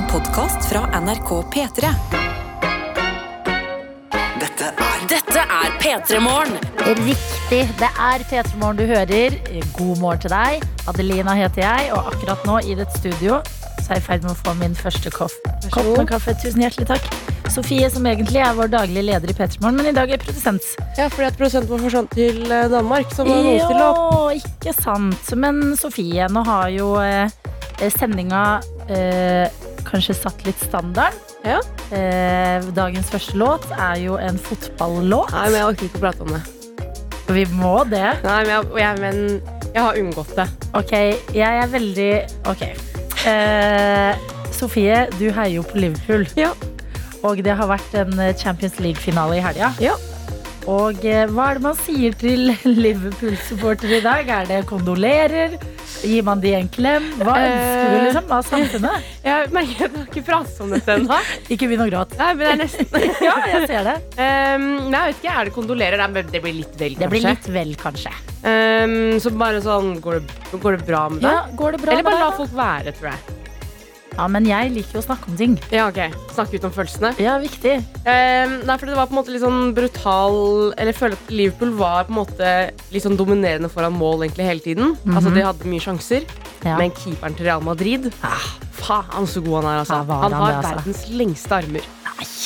En podkast fra NRK P3. Dette er Dette er P3 Morgen. Riktig, det er P3 Morgen du hører. God morgen til deg. Adelina heter jeg, og akkurat nå i dette studio så er jeg i ferd med å få min første kopp, kopp med kaffe. Tusen hjertelig takk. Sofie, som egentlig er vår daglige leder i P3 Morgen, men i dag er produsent. Ja, fordi at produsenten vår forsvant til eh, Danmark, så må noen stille opp. Jo, ikke sant. Men Sofie, nå har jo eh, sendinga eh, kanskje satt litt standard. Ja. Eh, dagens første låt er jo en fotballåt. Nei, men jeg orker ikke å prate om det. Vi må det. Nei, men jeg, jeg, men jeg har unngått det. Ok, jeg er veldig Ok. Eh, Sofie, du heier jo på Liverpool. Ja. Og det har vært en Champions League-finale i helga. Ja. Og eh, hva er det man sier til Liverpool-supportere i dag? Er det kondolerer? Gir man de en klem? Hva ønsker du liksom av samfunnet? Jeg merker at du ikke pratet om dette ennå. Ikke begynn å gråte. Nei, men det er nesten Ja, jeg ser det. um, Nei, jeg vet ikke. Er det kondolerer? Nei, det blir litt vel, Det blir kanskje. litt vel, kanskje. Um, så bare sånn Går det, går det bra med deg? Ja, går det bra Eller bare med la folk være, tror jeg. Ja, men jeg liker jo å snakke om ting. Ja, ok. Snakke ut om følelsene. Ja, viktig. Um, nei, for det var på en måte litt sånn brutal Eller jeg føler at Liverpool var på en måte litt sånn dominerende foran mål egentlig hele tiden. Altså De hadde mye sjanser. Ja. Men keeperen til Real Madrid ah, Faen så god han er, altså. Ja, han han har det, altså? verdens lengste armer.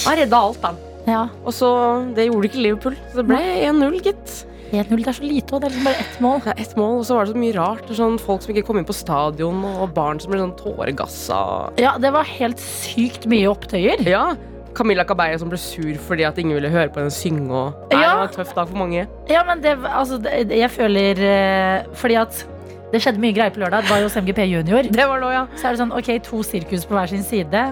Han redda alt, han. Ja. Og så Det gjorde ikke Liverpool. Så det ble 1-0, gitt. 1-0, det er så lite, og det er liksom bare ett mål. Det er ett mål, og så var det så mye rart. Sånn, folk som ikke kom inn på stadion, og barn som ble sånn tåregassa. Ja, det var helt sykt mye opptøyer. Ja. Camilla Cabello som ble sur fordi at ingen ville høre på henne synge. Og... Nei, Ja. Det var en tøff dag for mange. Ja, men det, altså, det, jeg føler eh, Fordi at det skjedde mye greier på lørdag. Det var jo hos MGP Junior. Det var det ja. Så er det sånn, ok, to sirkus på hver sin side.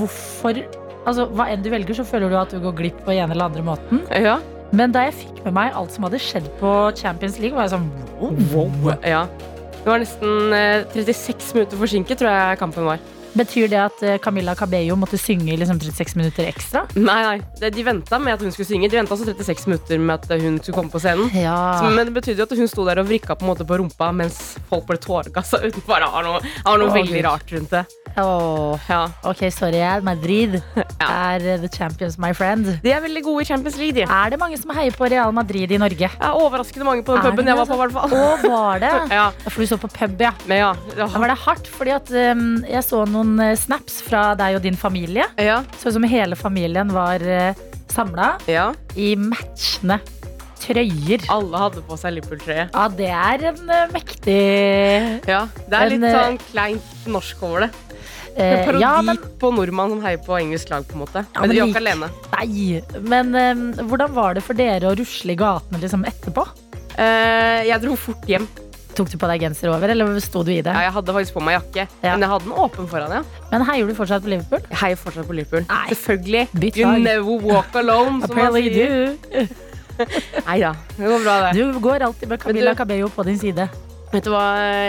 Hvorfor Altså, Hva enn du velger, så føler du at du går glipp på ene eller andre måten. ja. Men da jeg fikk med meg alt som hadde skjedd på Champions League, var jeg sånn wow. wow. Ja. Det var nesten eh, 36 minutter forsinket, tror jeg kampen var. Betyr det at eh, Camilla Cabello måtte synge liksom 36 minutter ekstra? Nei, nei. De venta med at hun skulle synge. De venta altså 36 minutter med at hun skulle komme på scenen. Så, men det betydde jo at hun sto der og vrikka på, en måte på rumpa mens folk ble tåregassa utenfor. Det var noe, var noe oh, veldig rart rundt det. Oh. Ja. Ok, sorry, jeg. ja. er eh, the champions, my friend. De er veldig gode i Champions League, de. Er det mange som heier på Real Madrid i Norge? Ja, overraskende mange på den Er puben jeg var på, i hvert fall. Å, var det? Ja, Ja, For du så på pub, ja. men ja. Da var det hardt, fordi at um, jeg så noen eh, snaps fra deg og din familie. Ja, Så ut som hele familien var uh, samla ja. i matchende trøyer. Alle hadde på seg Liverpool-trøye. Ja, det er en eh, mektig Ja, det er litt eh, sånn kleint norsk over det. eh, En parodi Ja, men på nordmann som heier på engelsk lag, på en måte. Ja, men men de var ikke alene. nei. Men um, hvordan var det for dere å rusle i gatene liksom etterpå? Uh, jeg dro fort hjem. Tok du på deg genser over, eller sto du i det? Ja, jeg hadde faktisk på meg jakke, Ja. men jeg hadde den åpen foran. ja Men heier du fortsatt på Liverpool? Jeg heier fortsatt på Liverpool. Nei. Selvfølgelig. Bytt You never walk alone, som man sier. Nei da, det går bra, det. Du går alltid med Camilla du- Cabello på din side. Vet du hva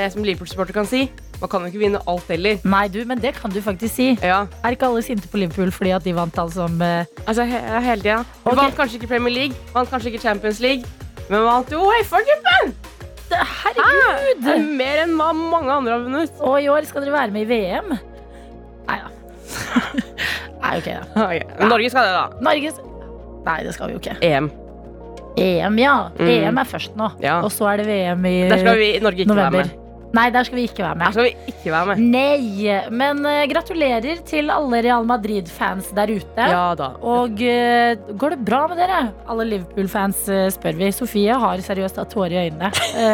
jeg som Liverpool-supporter kan si? Man kan jo ikke vinne alt heller. Nei, du, men det kan du faktisk si. Ja, Er ikke alle sinte på Liverpool fordi at de vant alt som uh... altså he hele tida. Okay. Vant kanskje ikke Premier League, vant kanskje ikke Champions League, men vant jo Herregud! Er mer enn hva mange andre har vunnet. Og i år skal dere være med i VM. Nei da. Nei, ok, da. Okay. Norge skal det, da. Norges Nei, det skal vi jo ikke. EM. EM, ja. Mm. EM er først nå. Ja. Og så er det VM i Der skal vi, Norge ikke november. være med. Nei, der skal vi ikke være med. Der skal vi ikke være med. Nei, men uh, gratulerer til alle Real Madrid-fans der ute. Ja da. Og uh, går det bra med dere? Alle Liverpool-fans uh, spør vi. Sofie har seriøst hatt tårer i øynene.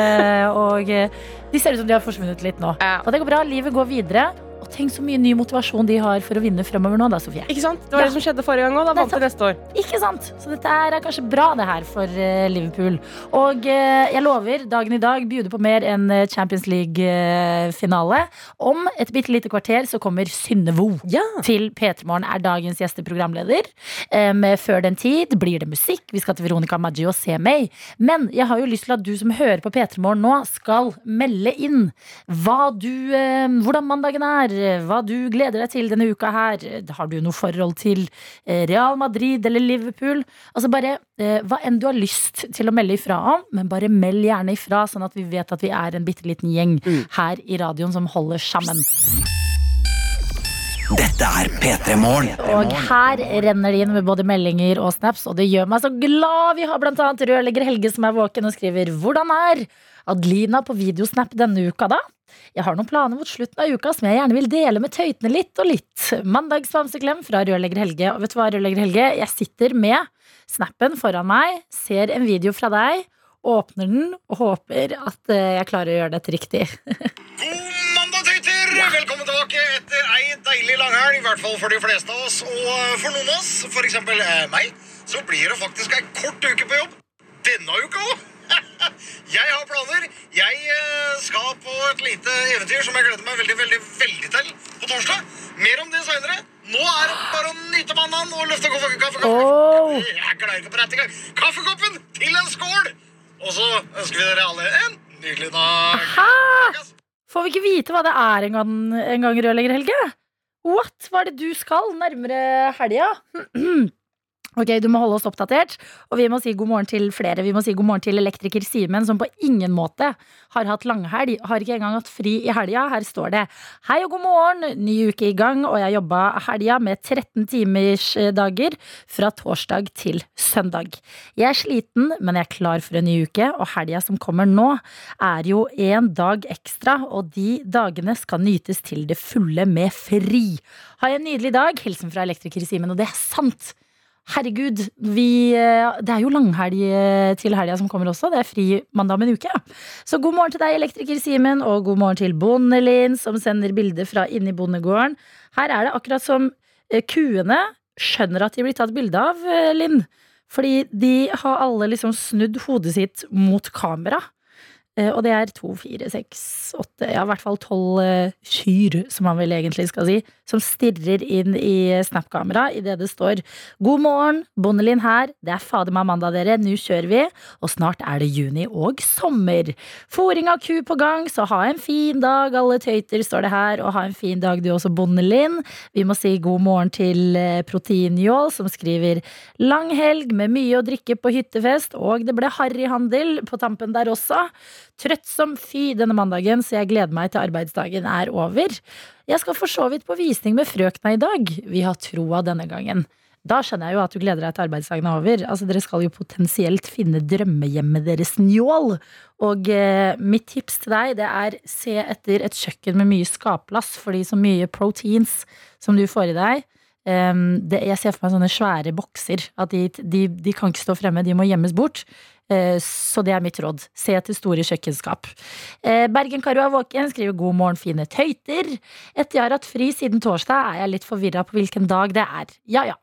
Og de ser ut som de har forsvunnet litt nå. Ja. Og det går bra, livet går videre. Og tenk så mye ny motivasjon de har for å vinne fremover nå, da, Sofie. Ikke sant? Det var Ja. det som skjedde forrige gang òg. Da vant de neste år. Ikke sant? Så dette er kanskje bra, det her, for eh, Liverpool. Og eh, jeg lover, dagen i dag bjuder på mer enn eh, Champions League-finale. Om et bitte lite kvarter så kommer Synne Vo til P3 Morgen, er dagens gjesteprogramleder. Med før den tid blir det musikk. Vi skal til Veronica Maggio og se meg. Men jeg har jo lyst til at du som hører på P3 Morgen nå, skal melde inn hva du, hvordan mandagen er, hva du gleder deg til denne uka her. Har du noe forhold til eh, Real Madrid eller Liverpool? Altså bare eh, hva enn du har lyst til å melde ifra om, men bare meld gjerne ifra, sånn at vi vet at vi er en bitte liten gjeng her i radioen som holder sammen. Dette er P3 Morgen. Og her renner det inn med både meldinger og snaps, og det gjør meg så glad. Vi har blant annet rørlegger Helge som er våken og skriver Hvordan er Adlina på videosnap denne uka, da? Jeg har noen planer mot slutten av uka som jeg gjerne vil dele med tøytene litt og litt. Mandagsbamseklem fra rørlegger Helge. Og vet du hva, rørlegger Helge? Jeg sitter med snappen foran meg, ser en video fra deg, åpner den og håper at eh, jeg klarer å gjøre dette riktig. God mandag, tøyter! Velkommen tilbake etter ei deilig langhelg. I hvert fall for de fleste av oss. Og for noen av oss, f.eks. Eh, meg, så blir det faktisk ei kort uke på jobb. Denne uka òg! Jeg har planer. Jeg eh, skal på et lite eventyr som jeg gleder meg veldig, veldig, veldig til på torsdag. Mer om det seinere. Nå er det bare å nyte mandagen og løfte kaffe, kaffe, kaffe. Oh. Jeg klarer ikke på rett engang. Kaffekoppen til en skål! Og så ønsker vi dere alle en nydelig dag. Aha. Får vi ikke vite hva det er en gang, en gang rørlegger Helge? What? Hva er det du skal nærmere helga? Ok, Du må holde oss oppdatert, og vi må si god morgen til flere. Vi må si god morgen til elektriker Simen, som på ingen måte har hatt langhelg. Har ikke engang hatt fri i helga. Her står det Hei og god morgen, ny uke i gang, og jeg jobba helga med 13 timers eh, dager fra torsdag til søndag. Jeg er sliten, men jeg er klar for en ny uke, og helga som kommer nå, er jo en dag ekstra, og de dagene skal nytes til det fulle med fri. Ha en nydelig dag. Hilsen fra elektriker Simen, og det er sant. Herregud, vi, eh, det er jo langhelg eh, til helga som kommer også. Det er fri mandag om en uke. Så god morgen til deg, elektriker Simen, og god morgen til Bondelin, som sender bilde fra inni bondegården. Her er det akkurat som eh, kuene skjønner at de blir tatt bilde av, Linn. Fordi de har alle liksom snudd hodet sitt mot kamera. Eh, Og det er to, fire, seks, åtte, ja i hvert fall tolv eh, kyr, som man vel egentlig skal si, som stirrer inn i Snap-kamera idet det står 'God morgen, Bondelin her, det er fader meg mandag, dere, nå kjører vi', og snart er det juni og sommer. Fòring av ku på gang, så ha en fin dag, alle tøyter, står det her, og ha en fin dag du også, Bondelin. Vi må si god morgen til eh, Proteinjål, som skriver 'lang helg med mye å drikke på hyttefest', og det ble harryhandel på tampen der også. Trøtt som fy denne mandagen, så jeg gleder meg til arbeidsdagen er over. Jeg skal for så vidt på visning med frøkna i dag. Vi har troa denne gangen. Da skjønner jeg jo at du gleder deg til arbeidsdagen er over. Altså, dere skal jo potensielt finne drømmehjemmet deres, njål. Og eh, mitt tips til deg, det er se etter et kjøkken med mye skapplass, fordi så mye proteins som du får i deg. eh, det, jeg ser for meg sånne svære bokser. At de, de, de kan ikke stå fremme, de må gjemmes bort. Eh, Så det er mitt råd. Se etter store kjøkkenskap. Eh, Bergen-Karo er våken, skriver 'God morgen, fine tøyter'. Etter jeg har hatt fri siden torsdag, er jeg litt forvirra på hvilken dag det er. Ja ja.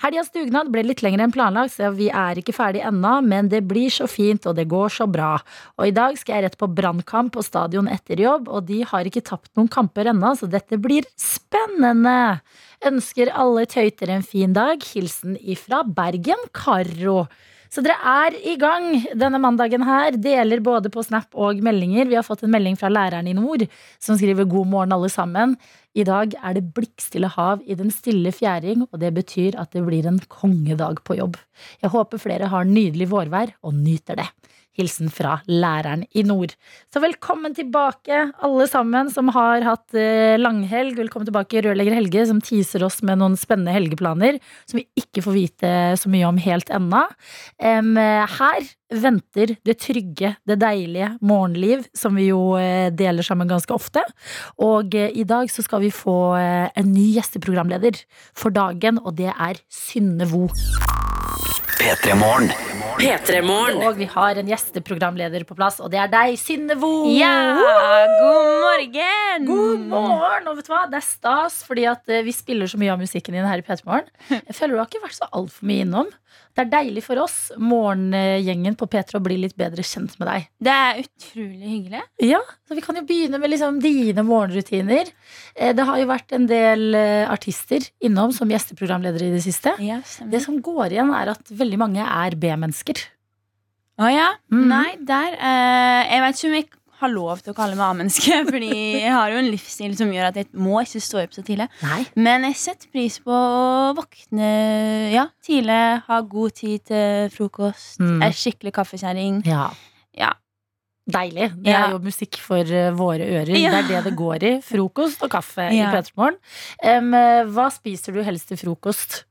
Helgas dugnad ble litt lengre enn planlagt, så vi er ikke ferdig ennå, men det blir så fint, og det går så bra. Og i dag skal jeg rett på brannkamp på stadion etter jobb, og de har ikke tapt noen kamper ennå, så dette blir spennende. Ønsker alle tøyter en fin dag. Hilsen ifra Bergen-Karo. Så dere er i gang denne mandagen her. Deler både på Snap og meldinger. Vi har fått en melding fra læreren i nord som skriver 'God morgen, alle sammen'. I dag er det blikkstille hav i den stille fjæring, og det betyr at det blir en kongedag på jobb. Jeg håper flere har nydelig vårvær og nyter det. Hilsen fra læreren i nord. Så velkommen tilbake, alle sammen som har hatt eh, langhelg. Velkommen tilbake, rørlegger Helge, som teaser oss med noen spennende helgeplaner som vi ikke får vite så mye om helt ennå. Her venter det trygge, det deilige morgenliv, som vi jo eh, deler sammen ganske ofte. Og eh, i dag så skal vi få eh, en ny gjesteprogramleder for dagen, og det er Synne Vo. P3 Morgen. P3 Morgen. Og vi har en gjesteprogramleder på plass, og det er deg, Synne Vo. Ja, god morgen! God morgen! Og vet du hva, det er stas, fordi at eh, vi spiller så mye av musikken din her i P3 Morgen. Jeg føler du har ikke vært så altfor mye innom. Det er deilig for oss, morgengjengen på P3, å bli litt bedre kjent med deg. Det er utrolig hyggelig. Ja, så Vi kan jo begynne med liksom dine morgenrutiner. Eh, Det har jo vært en del eh, artister innom som gjesteprogramledere i det siste. Ja, Det som går igjen, er at veldig mange er B-mennesker. Å ja? Mm. Nei, der uh, Jeg vet ikke om jeg har lov til å kalle meg A-menneske, Fordi jeg har jo en livsstil som gjør at jeg må ikke stå opp så tidlig. Nei. Men jeg setter pris på å våkne ja, tidlig, ha god tid til frokost, Mm. er skikkelig kaffekjerring. Ja. Ja. Deilig. Det Ja. er jo musikk for eh, våre ører. Ja. Det er det det går i. Frokost og kaffe i Ja. P3 Morgen. Em, eh, hva spiser du helst til frokost?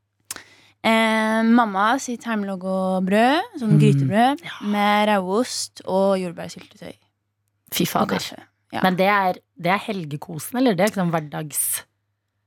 Eh, mamma sitt hjemmelagde brød, sånn Mm. grytebrød, med rødost og jordbærsyltetøy. Fy fader. Ja. Men det er, det er helgekosen, eller det er sånn hverdags...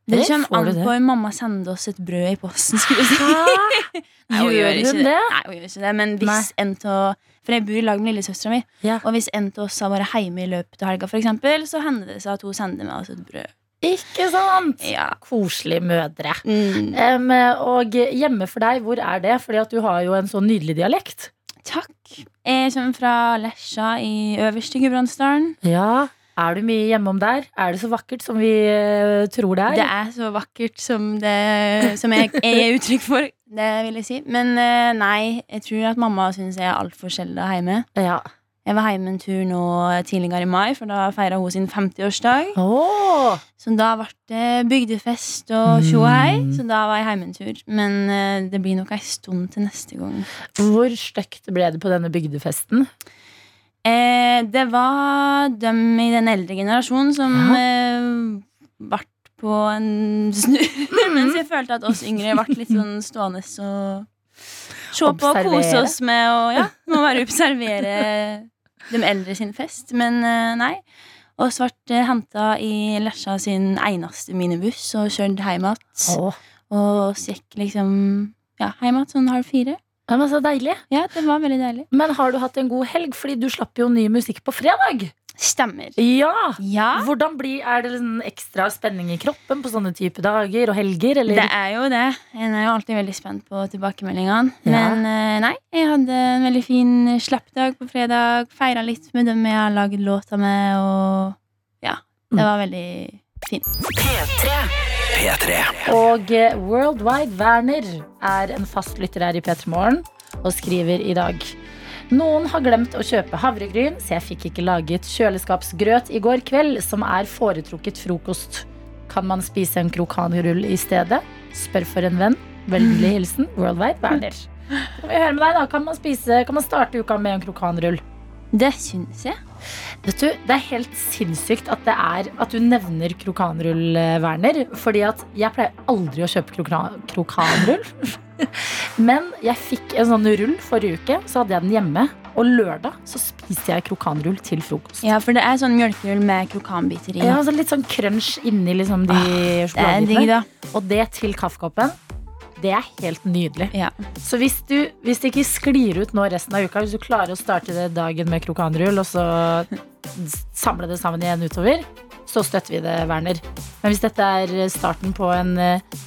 Det kommer an du på om mamma sender oss et brød i posten. Skulle jeg si. Nei, hun Gjør ikke det? Nei, hun gjør ikke det, men hvis en av For jeg bor i lag med lillesøstera mi, Ja. og hvis en av oss har vært hjemme i løpet av helga, for eksempel, så hender det seg at hun sender meg oss et brød. Ikke sant? Ja. Koselige mødre. Mm. Um, og hjemme for deg, hvor er det? Fordi at du har jo en så nydelig dialekt. Takk. Jeg kommer fra Lesja i øverste Gudbrandsdalen. Ja. Er du mye hjemom der? Er det så vakkert som vi eh, tror det er? Det er så vakkert som det Som jeg, jeg er uttrykk for, det vil jeg si. Men eh, nei, jeg tror at mamma syns jeg er altfor sjelden hjemme. Ja. Jeg var hjemme en tur nå tidligere i mai, for da feira hun sin 50-årsdag. Oh. Så da ble det bygdefest og tjo og hei. Mm. Så da var jeg hjemme en tur. Men eh, det blir nok ei stund til neste gang. Hvor stygt ble det på denne bygdefesten? Eh, det var dem i den eldre generasjonen som eh, ble på en snu. Mens jeg følte at oss yngre ble litt sånn stående og se på og kose oss med å ja, bare observere de eldre sin fest. Men eh, nei. Og ble henta i Lesja sin eneste minibuss og kjørt hjem igjen. Og så gikk liksom ja, hjem igjen sånn halv fire. det var så deilig. Ja, det var veldig deilig. Men har du hatt en god helg? Fordi du slapp jo ny musikk på fredag. Stemmer. Ja! Ja. Hvordan blir, Er det liksom ekstra spenning i kroppen på sånne type dager og helger? Eller? Det er jo det. En er jo alltid veldig spent på tilbakemeldingene. Ja. Men eh, nei, jeg hadde en veldig fin slappdag på fredag. Feira litt med dem jeg har laget låta med, og ja. Det var veldig fint. P3. Og eh, Worldwide Werner er en fast lytter her i P3 Morgen og skriver i dag. Noen har glemt å kjøpe havregryn, så jeg fikk ikke laget kjøleskapsgrøt i går kveld, som er foretrukket frokost. Kan man spise en krokanrull i stedet? Spør for en venn. Vennlig hilsen Worldwide Werner. Kan vi høre med deg da? Kan man, spise, kan man starte uka med en krokanrull? Det syns jeg. Vet du, Det er helt sinnssykt at, det er, at du nevner krokanrull, eh, Werner. Fordi at jeg pleier aldri å kjøpe krokra- krokanrull. Men jeg fikk en sånn rull forrige uke, så hadde jeg den hjemme. Og lørdag så spiste jeg krokanrull til frokost. Ja, for det er sånn mjølkerull med krokanbiter i. Ja, sånn litt sånn crunch inni liksom de er sjokoladebitene. Og det til kaffekoppen. Det er helt nydelig. Ja. Så hvis, du, hvis det ikke sklir ut nå resten av uka, hvis du klarer å starte det dagen med krokanrull, og så samle det sammen igjen utover, så støtter vi det, Werner. Men hvis dette er starten på en eh,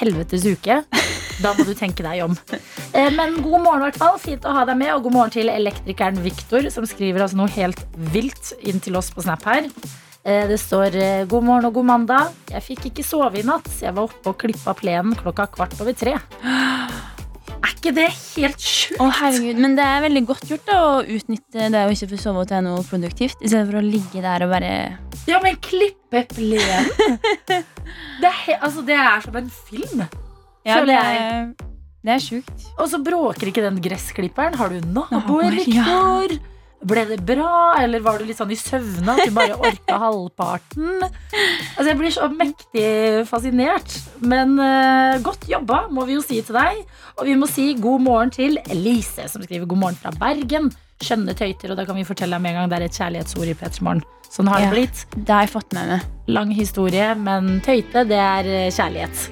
helvetes uke, da må du tenke deg om. Eh, Men god morgen, i hvert fall. Fint å ha deg med. Og god morgen til elektrikeren Viktor, som skriver altså noe helt vilt inn til oss på Snap her. Eh, Det står eh, 'God morgen og god mandag'. Jeg fikk ikke sove i natt. Jeg var oppe og klippa plenen klokka kvart over tre. Er ikke det helt sjukt? Å, herregud, Men det er veldig godt gjort da, å utnytte det å ikke få sove til noe produktivt, i stedet for å ligge der og bare Ja, men klippe plenen! Det er, altså, det er som en film. Ja, det er, det er sjukt. Og så bråker ikke den gressklipperen. Har du naboer, Viktor? Victor? Ble det bra, eller var du litt sånn i søvne at du bare orka halvparten? Altså, Jeg blir så mektig fascinert. Men uh, godt jobba, må vi jo si til deg. Og vi må si god morgen til Elise, som skriver god morgen fra Bergen. Skjønne tøyter, og da kan vi fortelle deg med en gang det er et kjærlighetsord i P3 Morgen. Sånn har det Ja. blitt. Det har jeg fått med meg. Lang historie, men tøyte, det er eh, kjærlighet.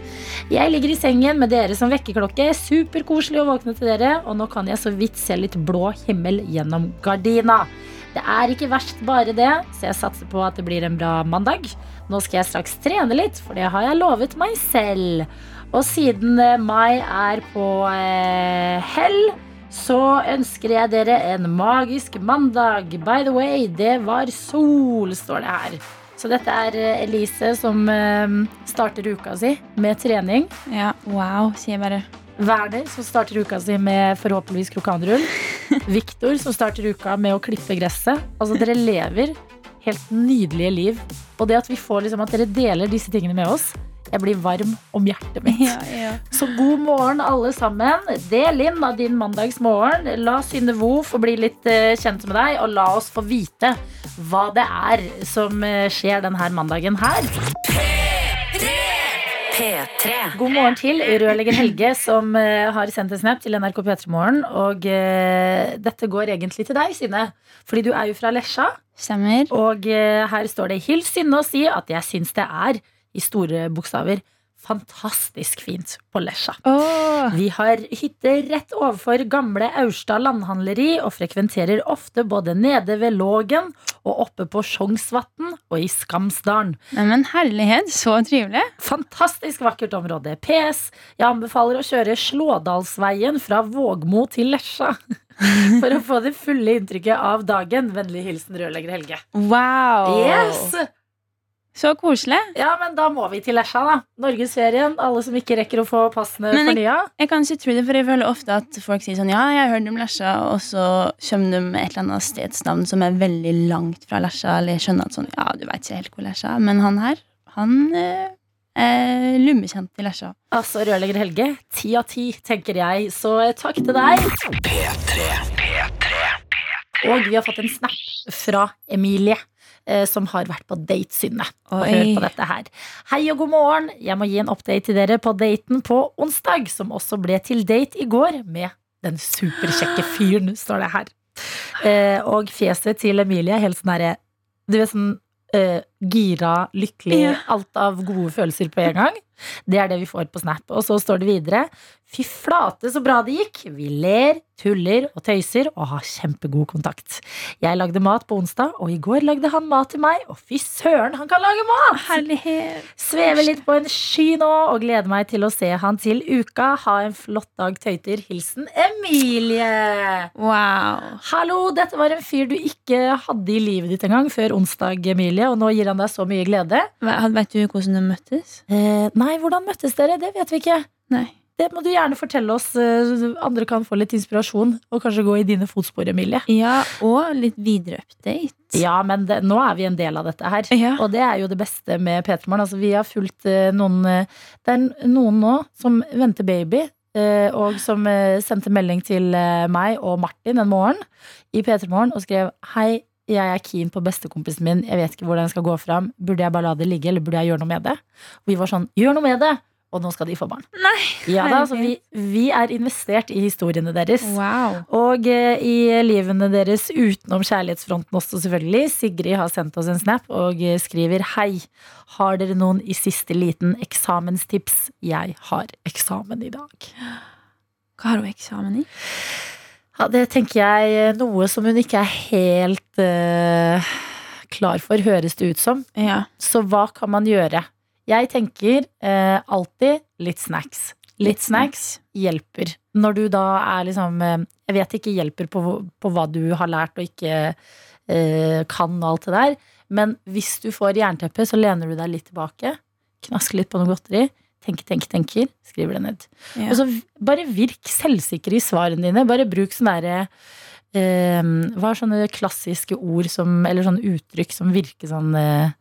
Jeg ligger i sengen med dere som vekkerklokke. Superkoselig å våkne til dere. Og nå kan jeg så vidt se litt blå himmel gjennom gardina. Det er ikke verst bare det, så jeg satser på at det blir en bra mandag. Nå skal jeg straks trene litt, for det har jeg lovet meg selv. Og siden eh, mai er på eh, hell, så ønsker jeg dere en magisk mandag. By the way, det var sol, står det her. Så dette er eh, Elise som eh, starter uka si med trening. Ja, Wow, sier bare. Werner som starter uka si med forhåpentligvis krokanrull. Viktor som starter uka med å klippe gresset. Altså Dere lever helt nydelige liv. Og det at vi får liksom at dere deler disse tingene med oss, Jeg blir varm om hjertet mitt. Ja, ja. Så god morgen, alle sammen. Del inn av din mandagsmorgen. La Synne Vo få bli litt eh, kjent med deg, og la oss få vite hva det er som eh, skjer denne mandagen her. P3. God morgen til rørlegger Helge, som eh, har sendt en snap til NRK P3 Morgen. Og uh, dette går egentlig til deg, Synne. Fordi du er jo fra Lesja. Stemmer. Og uh, her står det Hils Synne og si at jeg syns det er, i store bokstaver, fantastisk fint på Lesja. Oh. Vi har hytte rett overfor gamle Aurstad landhandleri og frekventerer ofte både nede ved Lågen og oppe på Sjongsvatn og i Skamsdalen. Neimen, herlighet. Så trivelig. Fantastisk vakkert område. PS. Jeg anbefaler å kjøre Slådalsveien fra Vågmo til Lesja. For å få det fulle inntrykket av dagen. Vennlig hilsen rørlegger Helge. Wow. Yes! Så koselig. Ja, men da må vi til Lesja, da. Norgesferien. Alle som ikke rekker å få passene Men jeg- fornya. Jeg kan ikke tro det, for jeg føler ofte at folk sier sånn Ja, jeg har hørt om Lesja, og så kommer de med et eller annet stedsnavn som er veldig langt fra Lesja, eller jeg skjønner at sånn Ja, du veit ikke helt hvor Lesja er, men han her, han eh, lummekjent i Lesja. Altså, rørlegger Helge, ti av ti, tenker jeg. Så eh, takk til deg. Og vi har fått en snap fra Emilie. Eh, Som har vært på date, Synne. Og hør på dette her. Hei og god morgen. Jeg må gi en update til dere på daten på onsdag, som også ble til date i går med den superkjekke fyren, står det her. Eh, og fjeset til Emilie er helt sånn herre Du vet sånn eh, gira, lykkelig, Ja. alt av gode følelser på en gang. Det er det vi får på Snap. Og så står det videre. Fy flate, så bra det gikk. Vi ler, tuller og tøyser og har kjempegod kontakt. Jeg lagde mat på onsdag, og i går lagde han mat til meg. Og fy søren, han kan lage mat! Herlighet. Svever litt på en sky nå og gleder meg til å se han til uka. Ha en flott dag, tøyter. Hilsen Emilie. Wow. Hallo, dette var en fyr du ikke hadde i livet ditt engang før onsdag, Emilie, og nå gir han deg så mye glede. Vet du hvordan de møttes? Eh, nei, hvordan møttes dere? Det vet vi ikke. Nei. Det må du gjerne fortelle oss. eh, Andre kan få litt inspirasjon og kanskje gå i dine fotspor, Emilie. Ja, og litt videre update. Ja, men det, nå er vi en del av dette her. Ja. Og det er jo det beste med P3morgen. Altså, vi har fulgt eh, noen eh, Det er noen nå som venter baby, og som sendte melding til meg og Martin en morgen i P3morgen og skrev Hei, jeg er keen på bestekompisen min. Jeg vet ikke hvordan jeg skal gå fram. Burde jeg bare la det ligge, eller burde jeg gjøre noe med det? Og vi var sånn, gjør noe med det! Og nå skal de få barn. Nei. Ja da, altså, vi, vi er investert i historiene deres. Wow. Og eh, i livene deres utenom kjærlighetsfronten også, selvfølgelig. Sigrid har sendt oss en snap og eh, skriver Hei, har dere noen i siste liten eksamenstips? Jeg har eksamen i dag. Hva har hun eksamen i? Ja, det tenker jeg eh, noe som hun ikke er helt eh, klar for, høres det ut som. Ja. Så hva kan man gjøre? Jeg tenker eh, alltid litt snacks. Litt snacks hjelper. Når du da er liksom eh, Jeg vet ikke hjelper på, på hva du har lært og ikke eh, kan og alt det der. Men hvis du får jernteppe, så lener du deg litt tilbake. Knasker litt på noe godteri. Tenker, tenker, tenker. Skriver det ned. Ja. Og så bare virk selvsikker i svarene dine. Bare bruk sånne derre eh, Hva er sånne klassiske ord som Eller sånne uttrykk som virker sånn eh,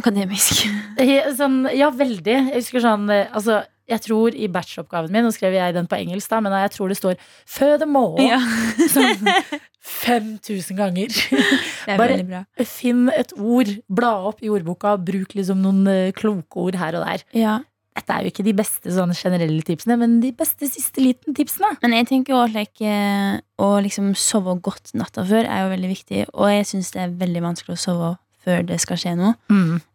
Akademisk. Sånn, ja, veldig. Jeg husker sånn eh, altså, Jeg tror i bacheloroppgaven min, nå skrev jeg den på engelsk, da, men jeg tror det står 'furthermore' Ja. sånn 5000 ganger. Det er Bare- bra. Finn et ord, bla opp i ordboka, bruk liksom noen eh, kloke ord her og der. Ja. Dette er jo ikke de beste sånne generelle tipsene, men de beste siste liten tipsene. Men jeg tenker også like, eh, å liksom sove godt natta før er jo veldig viktig. Og jeg syns det er veldig vanskelig å sove før det skal skje noe.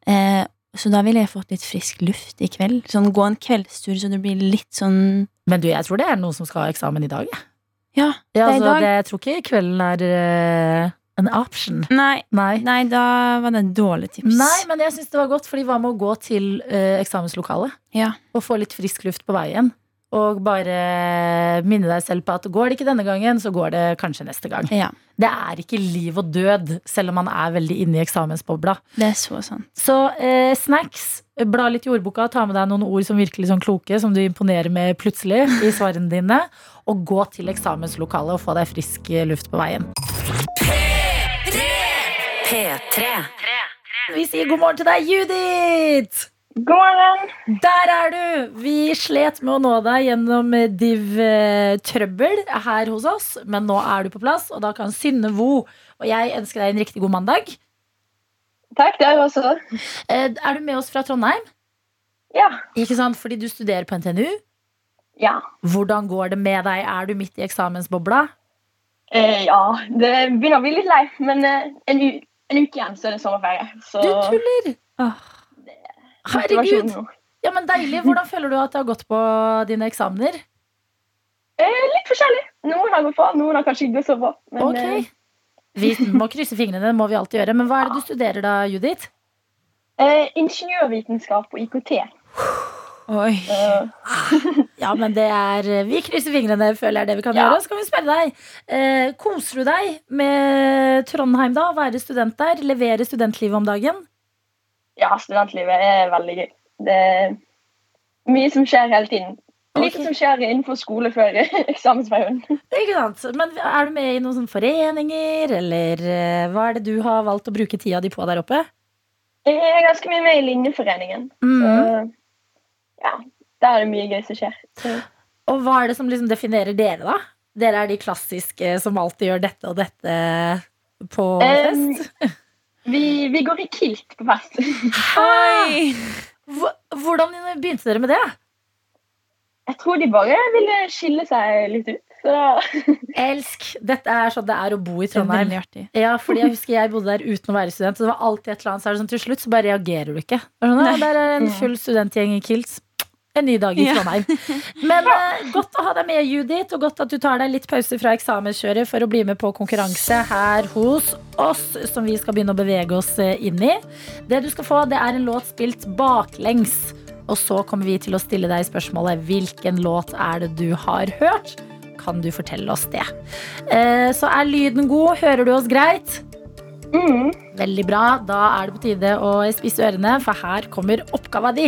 Eh, så da ville jeg fått litt frisk luft i kveld. Sånn Gå en kveldstur så det blir litt sånn Men du, jeg tror det er noen som skal ha eksamen i dag. jeg. Ja, Ja, det er i altså, dag. det, jeg tror ikke kvelden er uh, en option. Nei, Nei. nei, da var det en dårlig tips. Nei, men jeg syns det var godt, for hva med å gå til uh, eksamenslokalet Ja. og få litt frisk luft på veien? Og bare minne deg selv på at går det ikke denne gangen, så går det kanskje neste gang. Ja, Det er ikke liv og død, selv om man er veldig inne i eksamensbobla. det er så sant. Så eh, snacks, bla litt i ordboka, ta med deg noen ord som virkelig sånn kloke, som du imponerer med plutselig i svarene dine, og gå til eksamenslokalet og få deg frisk luft på veien. P3. Vi sier god morgen til deg, Judith! God morgen. Der er du! Vi slet med å nå deg gjennom eh, div-trøbbel her hos oss, men nå er du på plass, og da kan Synne Vo og jeg ønske deg en riktig god mandag. Takk, det er jeg også. Eh, Er du med oss fra Trondheim? Ja. Ikke sant? Fordi du studerer på NTNU. Ja. Hvordan går det med deg? Er du midt i eksamensbobla? Eh, ja, det begynner å bli litt lei, men eh, en, en uke igjen så er det sommerferie. Så Du tuller! motivasjon Herregud! Ja, men Deilig. Hvordan føler du at det har gått på dine eksamener? Eh, litt forskjellig. Noen har gått på, noen har kanskje ikke gått så på. Men Ok. eh, Vi må krysse fingrene, det må vi alltid gjøre. Men hva er det du studerer da, Judith? eh, ingeniørvitenskap og IKT. Oi. Eh, Ja, men det er Vi krysser fingrene, føler jeg er det vi kan Ja. gjøre. Så kan vi spørre deg. Eh, koser du deg med Trondheim, da? Være student der? Levere studentlivet om dagen? Ja, studentlivet er veldig gøy. Det er mye som skjer hele tiden. Mye okay. som skjer innenfor skole før eksamensperioden. Ikke sant? Men er du med i noen foreninger, eller eh, hva er det du har valgt å bruke tida di på der oppe? Jeg er ganske mye med i Linjeforeningen. Så Mhm. ja, der er det mye gøy som skjer. Så, Og hva er det som liksom definerer dere, da? Dere er de klassiske som alltid gjør dette og dette på fest? fest? vi, vi går i kilt på fest. Hei! Hvordan begynte dere med det? Jeg tror de bare ville skille seg litt ut. Så Elsk! Dette er sånn det er å bo i Det er Trondheim. Ja, fordi jeg husker jeg bodde der uten å være student. Så det var alltid et eller annet, så er det sånn til slutt så bare reagerer du ikke. Det er Sånn, ja, der er en full studentgjeng i kilts. En ny dag i Ja. Men uh, godt å ha deg med, Judith, og godt at du tar deg litt pause fra eksamenskjøret for å bli med på konkurranse her hos oss, som vi skal begynne å bevege oss eh, inn i. Det du skal få, det er en låt spilt baklengs. Og så kommer vi til å stille deg spørsmålet hvilken låt er det du har hørt? Kan du fortelle oss det? Eh, Så er lyden god. Hører du oss greit? mm. Veldig bra. Da er det på tide å spisse ørene, for her kommer oppgava di.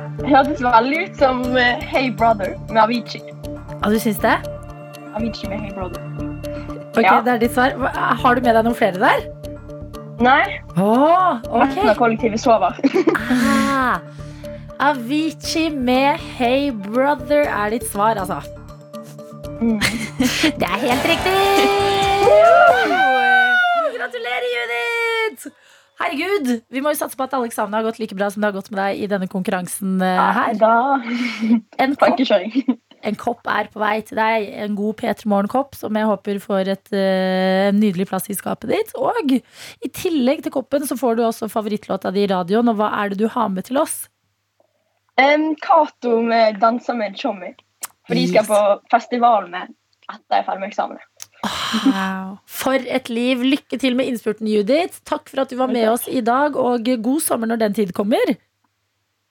hørtes veldig ut som eh, Hey Brother med Avicii. Ja, du syns det? Avicii med Hey Brother. Ok, Ja. det er ditt svar. Har du med deg noen flere der? Nei, Oh, resten av kollektivet sover. Ah, Avicii med Hey Brother er ditt svar, altså. Mm. Det er helt riktig! Gratulerer, Judith! Herregud, Vi må jo satse på at Alexandra har gått like bra som det har gått med deg i denne konkurransen eh, her. En kopp, en kopp er på vei til deg. En god P3 Morgen-kopp som jeg håper får et uh, nydelig plass i skapet ditt. Og i tillegg til koppen så får du også favorittlåta di i radioen. Og hva er det du har med til oss? Um, Cato med 'Danser med en chommy'. For de skal Yes. på festival med etter jeg er ferdig med eksamen. Wow. For et liv. Lykke til med innspurten, Judith. Takk for at du var med oss i dag, og god sommer når den tid kommer.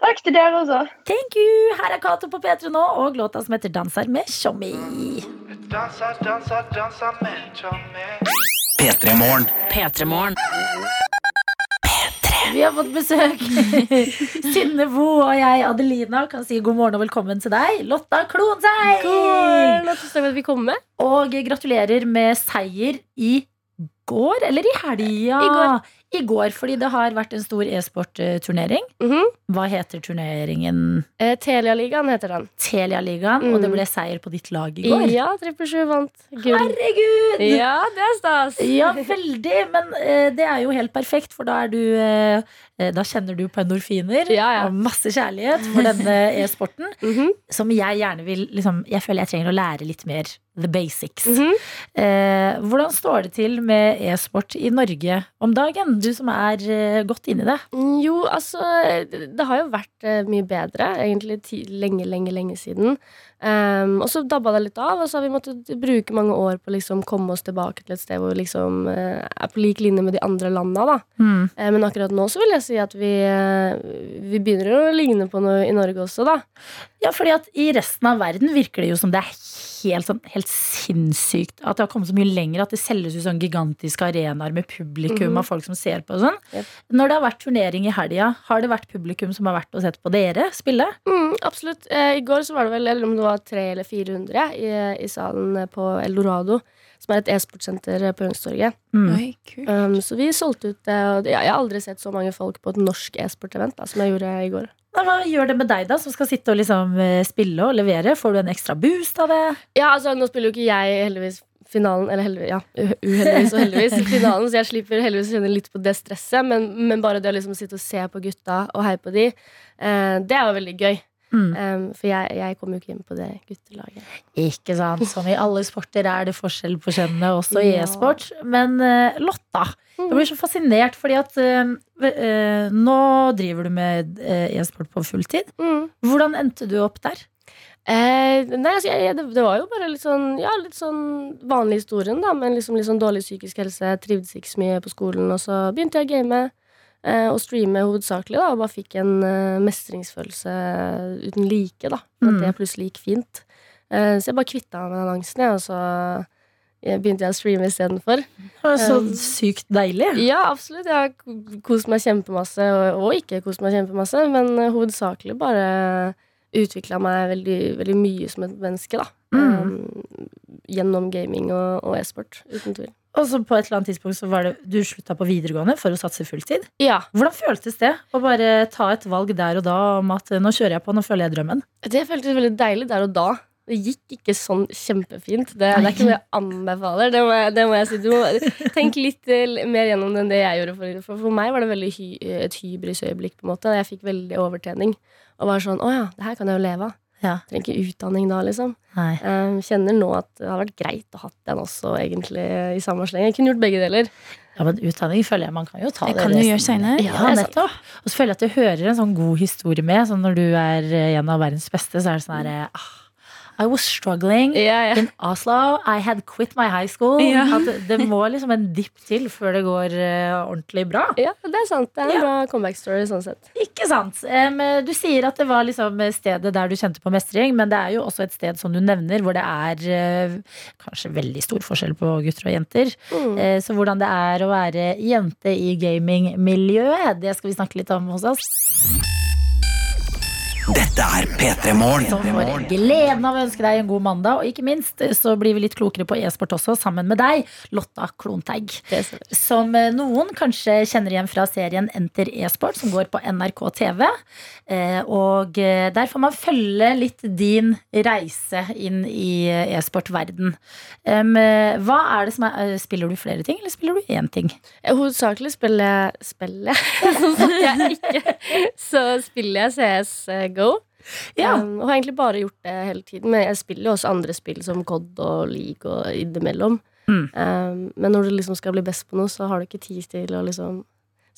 Takk til dere også. Thank you! Her er Cato på P3 nå, og låta som heter 'Danser med Tjommi'. Dansa, dansa, dansa med Tommy. P3 Morgen. P3morgen. Vi har fått besøk. Synne Vo og jeg, Adelina, kan si god morgen og velkommen til deg. Lotta Klonseil! Tusen takk for at vi kom med. Og gratulerer med seier i går, eller i helga? I går. I går, fordi det har vært en stor e-sportturnering. -hmm. Hva heter turneringen? eh, Telialigaen heter den. Telialigaen, Mm. og det ble seier på ditt lag i går. Ja, 777 vant gull. Herregud! Ja, det er stas. Ja, veldig. Men eh, det er jo helt perfekt, for da er du eh, Da kjenner du på endorfiner Ja, ja. og masse kjærlighet for denne e-sporten. Mhm. Som jeg gjerne vil liksom, Jeg føler jeg trenger å lære litt mer the basics. Mhm. eh, hvordan står det til med e-sport i Norge om dagen? Du som er eh, godt inni det. Mm, Jo, altså Det har jo vært eh, mye bedre, egentlig lenge, lenge, lenge siden. Um, og så dabba det litt av, og så har vi måttet bruke mange år på å liksom komme oss tilbake til et sted hvor vi liksom eh, er på lik linje med de andre landa. Da. Eh, men akkurat nå så vil jeg si at vi, eh, vi begynner å ligne på noe i Norge også, da. Ja, fordi at i resten av verden virker det jo som det er helt, sånn, helt sinnssykt at det har kommet så mye lenger at det selges ut sånn gigantiske arenaer med publikum Mhm. av folk som ser på og sånn. Yep. Når det har vært turnering i helga, har det vært publikum som har vært og sett på dere spille? Mm, absolutt. Eh, I går så var det vel eller om det var 300 eller 400 i, i salen på Eldorado, som er et e-sportsenter på Youngstorget. Mm. Um, så vi solgte ut det. Og ja, jeg har aldri sett så mange folk på et norsk e-sport-event som jeg gjorde i går. Hva gjør det med deg, da, som skal sitte og liksom eh, spille og levere? Får du en ekstra boost av det? Ja, altså Nå spiller jo ikke jeg heldigvis finalen, eller heldigvis, ja, uheldigvis og heldigvis finalen, så jeg slipper heldigvis å kjenne litt på det stresset. Men, men bare det å liksom sitte og se på gutta og heie på de, eh, det er jo veldig gøy. Mm. Um, for jeg, jeg kom jo ikke inn på det guttelaget. Ikke sant? Som i alle sporter er det forskjell på kjønnene, også i Ja. e-sport. Men uh, Lotta, jeg blir så fascinert, fordi at uh, uh, nå driver du med e-sport på fulltid. Mm. Hvordan endte du opp der? Eh, nei, altså, jeg, det, det var jo bare litt sånn Ja, litt sånn vanlig historien, da. Men liksom litt sånn dårlig psykisk helse. Trivdes ikke så mye på skolen. Og så begynte jeg å game og streame hovedsakelig, da. Og bare fikk en eh, mestringsfølelse uten like, da. At Mm. Det plutselig gikk fint. Eh, så jeg bare kvitta meg med angsten, jeg, og så begynte jeg å streame istedenfor. Så Um, sykt deilig. Ja, absolutt. Jeg har kost meg kjempemasse, og, og ikke kost meg kjempemasse, men eh, hovedsakelig bare utvikla meg veldig, veldig mye som et menneske, da. Mm. Um, gjennom gaming og, og e-sport, uten tvil. Og så på et eller annet tidspunkt så var det du slutta på videregående for å satse fulltid. Ja, Hvordan føltes det å bare ta et valg der og da om at eh, nå kjører jeg på, nå føler jeg drømmen? det føltes veldig deilig der og da. Det gikk ikke sånn kjempefint. Det, det er ikke noe jeg anbefaler. Det må jeg, det må jeg si. Du må tenke litt eh, mer gjennom det enn det jeg gjorde. For, for, for meg var det veldig hy, et hybrisøyeblikk. på en måte Jeg fikk veldig overtjening. Og var sånn Å ja, det her kan jeg jo leve av. Ja. Trenger ikke utdanning da, liksom. Nei. Um, kjenner nå at det hadde vært greit å ha den også, egentlig, i samme sleng. Jeg kunne gjort begge deler. Ja, men utdanning føler jeg man kan jo ta Det det. kan du gjøre senere. Ja, nettopp. Og så føler jeg at du hører en sånn god historie med. Sånn når du er en av verdens beste, så er det sånn herre ah, I was struggling yeah, yeah. in Oslo. I had quit my high school. Yeah. Det må liksom en dipp til før det går uh, ordentlig bra. ja, det er sant. Det er en bra comeback-story sånn sett. Ikke sant? Um, du sier at det var liksom stedet der du kjente på mestring, men det er jo også et sted som du nevner, hvor det er uh, kanskje veldig stor forskjell på gutter og jenter. Mm. Uh, Så hvordan det er å være jente i gamingmiljøet, det skal vi snakke litt om hos oss. Dette er P3 Morgen. Som får gleden av å ønske deg en god mandag, og ikke minst så blir vi litt klokere på e-sport også, sammen med deg, Lotta Klonteig. Som eh, noen kanskje kjenner igjen fra serien Enter e-sport, som går på NRK TV. Eh, Og eh, der får man følge litt din reise inn i eh, e-sportverden. Eh, Hva er det som er eh, Spiller du flere ting, eller spiller du én ting? Eh, Hovedsakelig spiller jeg Spiller jeg? Sånn satt jeg ikke. Så spiller jeg CSGO. Ja. Um, og har egentlig bare gjort det hele tiden. Men jeg spiller jo også andre spill som COD og League og innimellom. Mm. Um, men når du liksom skal bli best på noe, så har du ikke tid til å liksom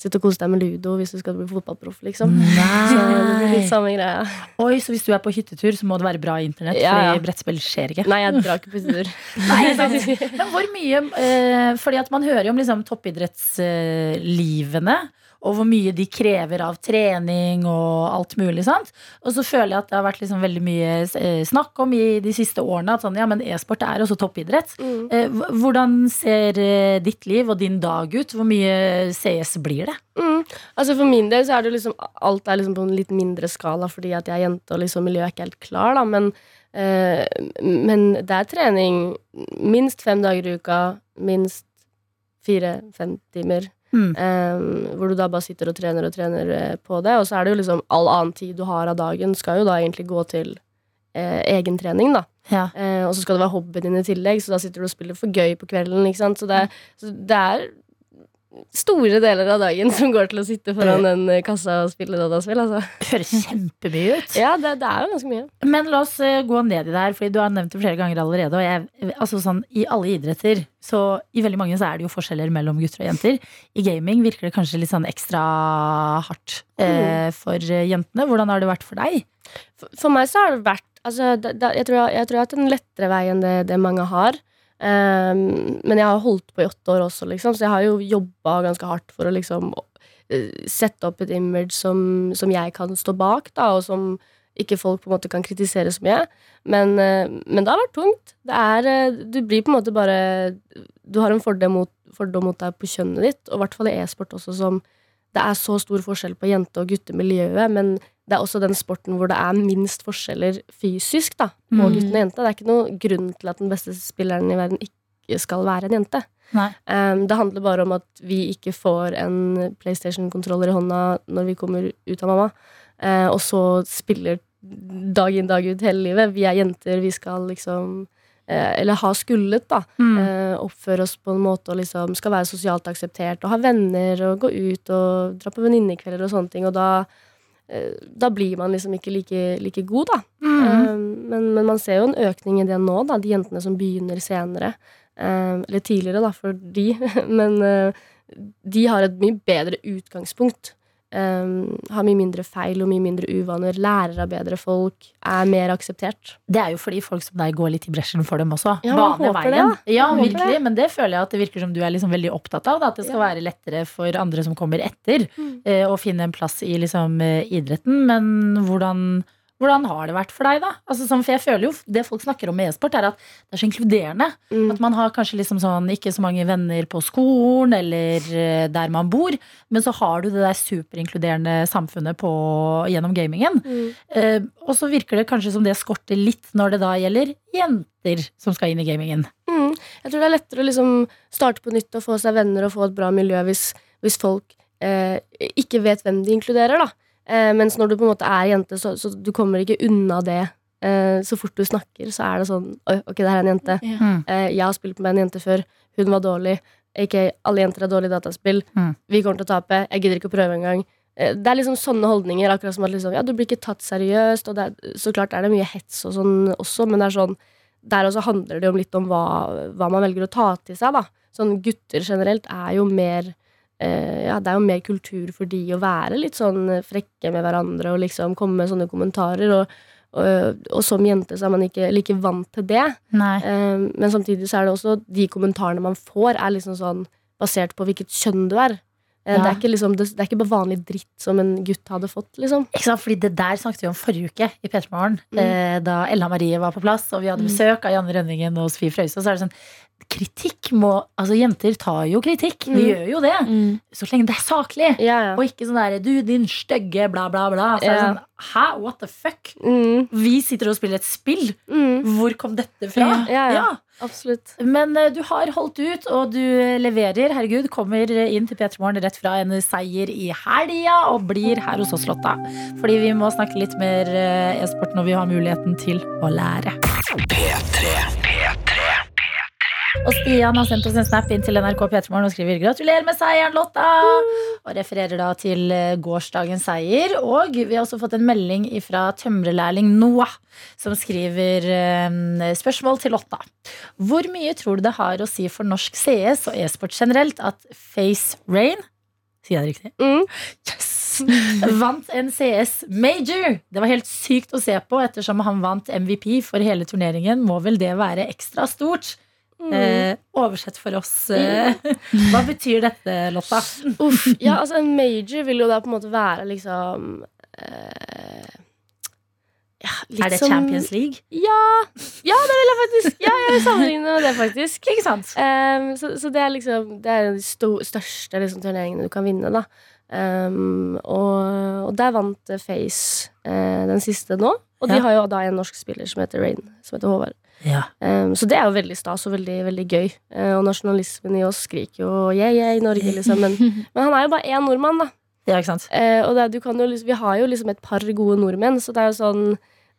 sitte og kose deg med ludo hvis du skal bli fotballproff, liksom. Så det blir Nei. litt samme greia. Oi, så hvis du er på hyttetur, så må det være bra internett, Ja, ja. fordi brettspill skjer ikke. Nei, jeg drar ikke på hyttetur. Nei. Men hvor mye eh, Fordi at man hører jo om liksom, toppidrettslivene. Og hvor mye de krever av trening og alt mulig. sant? Og så føler jeg at det har vært liksom veldig mye eh, snakk om i de siste årene at sånn, ja, men e-sport er også toppidrett. Mm. Eh, hvordan ser eh, ditt liv og din dag ut? Hvor mye CS blir det? Mm. Altså For min del så er det liksom alt er liksom på en litt mindre skala fordi at jeg er jente og liksom miljøet er ikke helt klar, da. Men, eh, men det er trening minst fem dager i uka, minst fire-fem timer. Mm. Um, hvor du da bare sitter og trener og trener eh, på det. Og så er det jo liksom all annen tid du har av dagen, skal jo da egentlig gå til eh, egen trening, da. Ja. Eh, og så skal det være hobbyen din i tillegg, så da sitter du og spiller for gøy på kvelden. Så det, så det er store deler av dagen som går til å sitte foran den eh, kassa og spille dataspill. Altså. Høres kjempemye ut. Ja, det, det er jo ganske mye. Men la oss eh, gå ned i det her, Fordi du har nevnt det flere ganger allerede. Og jeg, altså sånn, I alle idretter, så i veldig mange så er det jo forskjeller mellom gutter og jenter. I gaming virker det kanskje litt sånn ekstra hardt eh, for eh, jentene. Hvordan har det vært for deg? For, for meg så har det vært altså, da, da, jeg, tror jeg, jeg tror jeg har hatt en lettere vei enn det, det mange har. Um, men jeg har holdt på i åtte år også, liksom, så jeg har jo jobba ganske hardt for å liksom eh, sette opp et image som, som jeg kan stå bak, da, og som ikke folk på en måte kan kritisere så mye. Men, eh, men det har vært tungt. Er, eh, du blir på en måte bare Du har en fordel mot, fordom mot deg på kjønnet ditt, og i hvert fall i e-sport også, som det er så stor forskjell på jente- og guttemiljøet, men det er også den sporten hvor det er minst forskjeller fysisk da, på Mm. gutten og jente. Det er ikke noen grunn til at den beste spilleren i verden ikke skal være en jente. Um, det handler bare om at vi ikke får en PlayStation-kontroller i hånda når vi kommer ut av mamma, uh, og så spiller dag inn dag ut hele livet. Vi er jenter, vi skal liksom eh, Eller har skullet, da. Mm. Eh, oppføre oss på en måte og liksom skal være sosialt akseptert og ha venner og gå ut og dra på venninnekvelder og sånne ting. Og da, da blir man liksom ikke like, like god, da. Mm. Eh, men, men man ser jo en økning i det nå, da. De jentene som begynner senere. Eh, eller tidligere, da, for de. men eh, de har et mye bedre utgangspunkt. Eh, har mye mindre feil og mye mindre uvaner. Lærer av bedre folk. Er mer akseptert. Det er jo fordi folk som deg går litt i bresjen for dem også. Ja, Bane håper det, veien. Ja, virkelig. Men det føler jeg at det virker som du er liksom veldig opptatt av. Da, at det skal Ja. være lettere for andre som kommer etter, Mm. uh, å finne en plass i liksom, uh, idretten. Men hvordan, hvordan har det vært for deg, da? Altså, for jeg føler jo Det folk snakker om med e-sport, er at det er så inkluderende. Mm. At man har kanskje liksom sånn, ikke så mange venner på skolen eller eh, der man bor, men så har du det der superinkluderende samfunnet på, gjennom gamingen. Mm. Eh, og så virker det kanskje som det skorter litt når det da gjelder jenter som skal inn i gamingen. Mm. Jeg tror det er lettere å liksom starte på nytt og få seg venner og få et bra miljø hvis, hvis folk eh, ikke vet hvem de inkluderer, da. Eh, mens når du på en måte er jente, så, så du kommer ikke unna det. Eh, så fort du snakker, så er det sånn Oi, ok, det her er en jente. Mm. Eh, jeg har spilt med en jente før. Hun var dårlig. Ikke alle jenter er dårlige i dataspill. Mm. Vi kommer til å tape. Jeg gidder ikke å prøve engang. Eh, Det er liksom sånne holdninger. Akkurat som at liksom, ja, du blir ikke tatt seriøst. Og det er, så klart er det mye hets og sånn også, men det er sånn der også handler det jo litt om hva, hva man velger å ta til seg. da Sånn Gutter generelt er jo mer eh, Ja, det er jo mer kultur for de å være litt sånn frekke med hverandre og liksom komme med sånne kommentarer. Og, og, og som jente så er man ikke like vant til det. Nei. Eh, men samtidig så er det også de kommentarene man får, er liksom sånn basert på hvilket kjønn du er. Eh, Det, er ikke liksom, det, er ikke bare vanlig dritt som en gutt hadde fått, liksom. Ikke sant? Fordi det der snakket vi om forrige uke i P3 Morgen, Mm. eh, da Ella Marie var på plass, og vi hadde besøk av Janne Rønningen og Sofie Frøyse. Og så er det sånn Kritikk må Altså, jenter tar jo kritikk. Vi Mm. gjør jo det. Så lenge det er saklig. Ja, ja. Og ikke sånn derre du, din stygge bla, bla, bla. Så er det sånn hæ, what the fuck? Mm, Vi sitter og spiller et spill. mm, Hvor kom dette fra? Ja, ja. Absolutt. Men eh, du har holdt ut, og du leverer. Herregud, kommer inn til P3 Morgen rett fra en seier i helga og blir her hos oss, Lotta. Fordi vi må snakke litt mer eh, e-sport når vi har muligheten til å lære. Og Stian har sendt oss en snap inn til NRK P3morgen og skriver 'Gratulerer med seieren, Lotta!' Og refererer da til eh, gårsdagens seier. Og vi har også fått en melding fra tømrerlærling Noah, som skriver eh, spørsmål til Lotta. Hvor mye tror du det har å si for norsk CS og e-sport generelt at Face Rain Sier jeg det riktig? Mm. Yes! Vant en CS Major. Det var helt sykt å se på, ettersom han vant MVP for hele turneringen. Må vel det være ekstra stort? Mm. Eh, oversett for oss. Eh, hva betyr dette, Lotta? Uff. Ja, altså en major vil jo da på en måte være liksom eh, ja, litt Er det som- Champions League? Ja, ja, det vil jeg faktisk. Ja, jeg vil sammenligne med det, faktisk. Ikke sant? Um, så, så det er liksom Det er de sto, største liksom, turneringene du kan vinne, da. Um, og, og der vant Face uh, den siste nå. Og de har jo da en norsk spiller som heter Rain, som heter Håvard. Ja. Um, så det er jo veldig stas og veldig, veldig gøy. Uh, og nasjonalismen i oss skriker jo yeah, yeah, i Norge, liksom. Men, men han er jo bare én nordmann, da. ja, ikke sant? Uh, og det, du kan jo, vi har jo liksom et par gode nordmenn, så det er jo sånn